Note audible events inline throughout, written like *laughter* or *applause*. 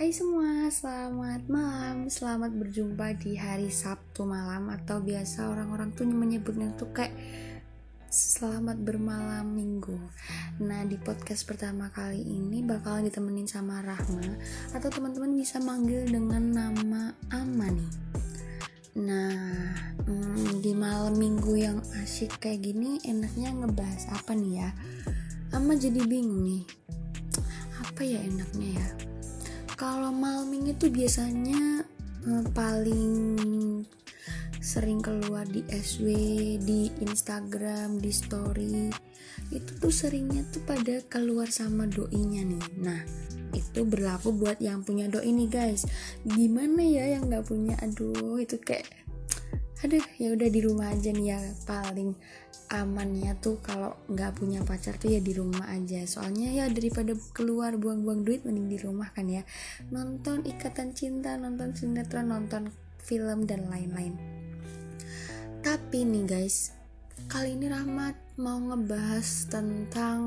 Hai semua, selamat malam. Selamat berjumpa di hari Sabtu malam Atau biasa orang-orang tuh menyebutnya tuh kayak Selamat bermalam minggu. Nah di podcast pertama kali ini Bakalan ditemenin sama Rahma Atau teman-teman bisa manggil dengan nama Ama nih Nah hmm, di malam minggu yang asyik kayak gini Enaknya ngebahas apa nih ya? Ama jadi bingung nih. Apa ya enaknya ya kalau malam ini tuh biasanya eh, paling sering keluar di SW, di Instagram, di story itu tuh seringnya tuh pada keluar sama doinya nih. Nah itu berlaku buat yang punya doi nih guys. Gimana ya yang nggak punya? Aduh itu kayak aduh ya udah di rumah aja nih ya paling amannya tuh kalau nggak punya pacar tuh ya di rumah aja. Soalnya ya daripada keluar buang-buang duit mending di rumah kan ya. Nonton ikatan cinta nonton sinetron nonton film dan lain-lain. Tapi nih guys kali ini Rahmat mau ngebahas tentang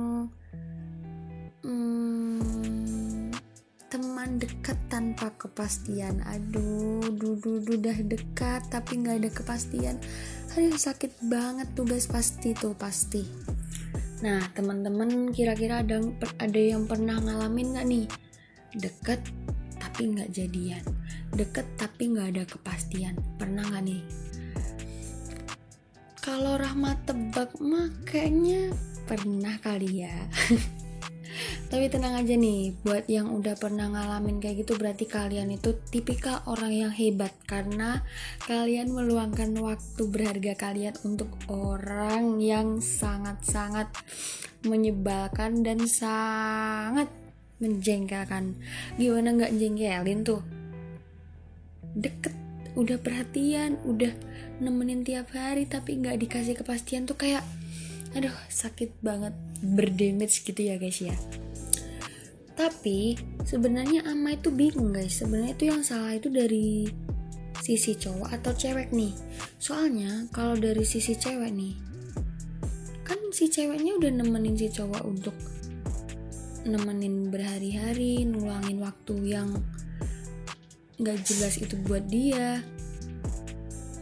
dekat tanpa kepastian. Aduh dudu udah dekat tapi nggak ada kepastian. Aduh sakit banget tugas pasti tuh pasti. Nah teman-teman kira-kira ada ada yang pernah ngalamin nggak nih? Deket tapi nggak jadian. Deket tapi nggak ada kepastian. Pernah nggak nih? Kalau Rahmat tebak mah kayaknya pernah kali ya *laughs* Tapi tenang aja nih, buat yang udah pernah ngalamin kayak gitu berarti kalian itu tipikal orang yang hebat karena kalian meluangkan waktu berharga kalian untuk orang yang sangat-sangat menyebalkan dan sangat menjengkelkan. Gimana nggak jengkelin tuh? Deket, udah perhatian, udah nemenin tiap hari tapi nggak dikasih kepastian tuh kayak aduh sakit banget berdamage gitu ya guys ya tapi sebenarnya ama itu bingung guys. Sebenarnya itu yang salah itu dari sisi cowok atau cewek nih. Soalnya kalau dari sisi cewek nih kan si ceweknya udah nemenin si cowok untuk nemenin berhari-hari nulangin waktu yang nggak jelas itu buat dia.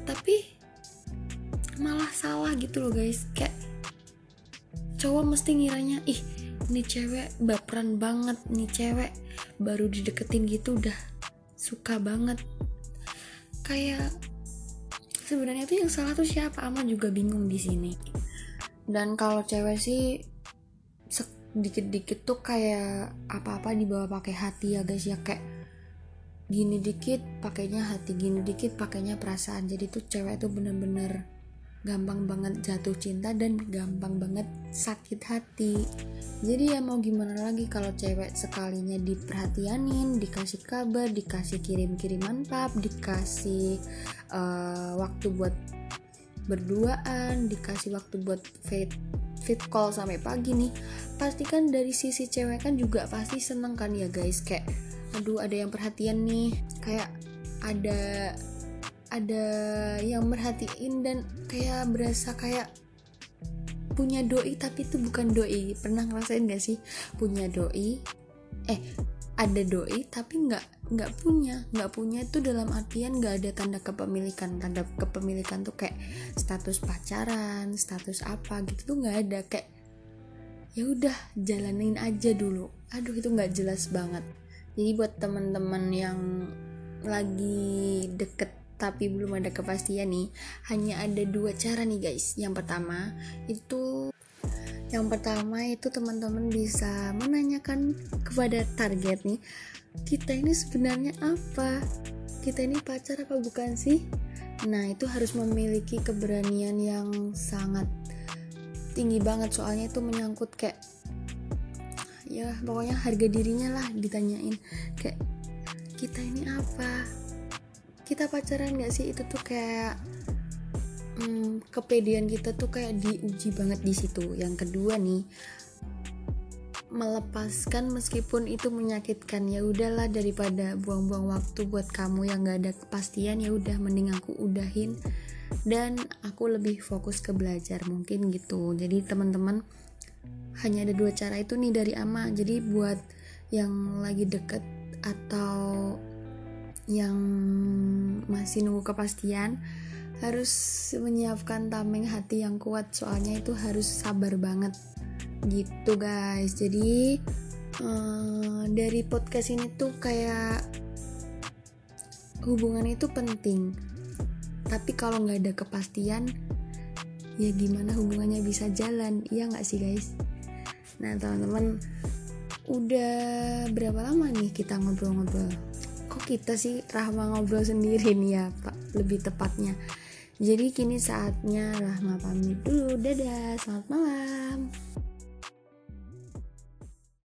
Tapi malah salah gitu loh guys. Kayak cowok mesti ngiranya ih nih cewek baperan banget nih cewek. Baru dideketin gitu udah suka banget. Kayak sebenarnya tuh yang salah tuh siapa? Ama juga bingung di sini. Dan kalau cewek sih sedikit-dikit tuh kayak apa-apa dibawa pakai hati ya guys ya. Kayak gini dikit pakainya hati gini dikit pakainya perasaan. Jadi tuh cewek tuh bener-bener gampang banget jatuh cinta dan gampang banget sakit hati. Jadi ya mau gimana lagi kalau cewek sekalinya diperhatianin dikasih kabar dikasih kirim-kiriman pap dikasih uh, waktu buat berduaan dikasih waktu buat fit fit call sampai pagi nih pasti kan dari sisi cewek kan juga pasti seneng kan ya guys kayak aduh ada yang perhatian nih. Kayak ada ada yang merhatiin dan kayak berasa kayak punya doi tapi itu bukan doi. Pernah ngerasain gak sih? Punya doi eh ada doi tapi nggak nggak punya. Nggak punya itu dalam artian nggak ada tanda kepemilikan. Tanda kepemilikan tuh kayak status pacaran status apa gitu tuh nggak ada. Kayak ya udah jalanin aja dulu. Aduh itu nggak jelas banget. Jadi buat teman-teman yang lagi deket tapi belum ada kepastian nih. Hanya ada dua cara nih guys. Yang pertama itu yang pertama itu teman-teman bisa menanyakan kepada target nih kita ini sebenarnya apa? Kita ini pacar apa bukan sih? Nah itu harus memiliki keberanian yang sangat tinggi banget. Soalnya itu menyangkut kayak ya pokoknya harga dirinya lah ditanyain kayak kita ini apa kita pacaran gak sih? Itu tuh kayak hmm, kepedean kita tuh kayak diuji banget di situ. Yang kedua nih melepaskan meskipun itu menyakitkan. Ya udahlah daripada buang-buang waktu buat kamu yang gak ada kepastian ya udah mending aku udahin. Dan aku lebih fokus ke belajar mungkin gitu. Jadi teman-teman hanya ada dua cara itu nih dari ama. Jadi buat yang lagi deket atau yang masih nunggu kepastian harus menyiapkan tameng hati yang kuat. Soalnya itu harus sabar banget. Gitu guys. Jadi uh, dari podcast ini tuh kayak hubungan itu penting. Tapi kalau nggak ada kepastian ya gimana hubungannya bisa jalan? Iya nggak sih guys? Nah teman-teman udah berapa lama nih kita ngobrol-ngobrol kok kita sih Rahma ngobrol sendiri nih ya pak? Lebih tepatnya. Jadi kini saatnya Rahma pamit dulu. Dadah selamat malam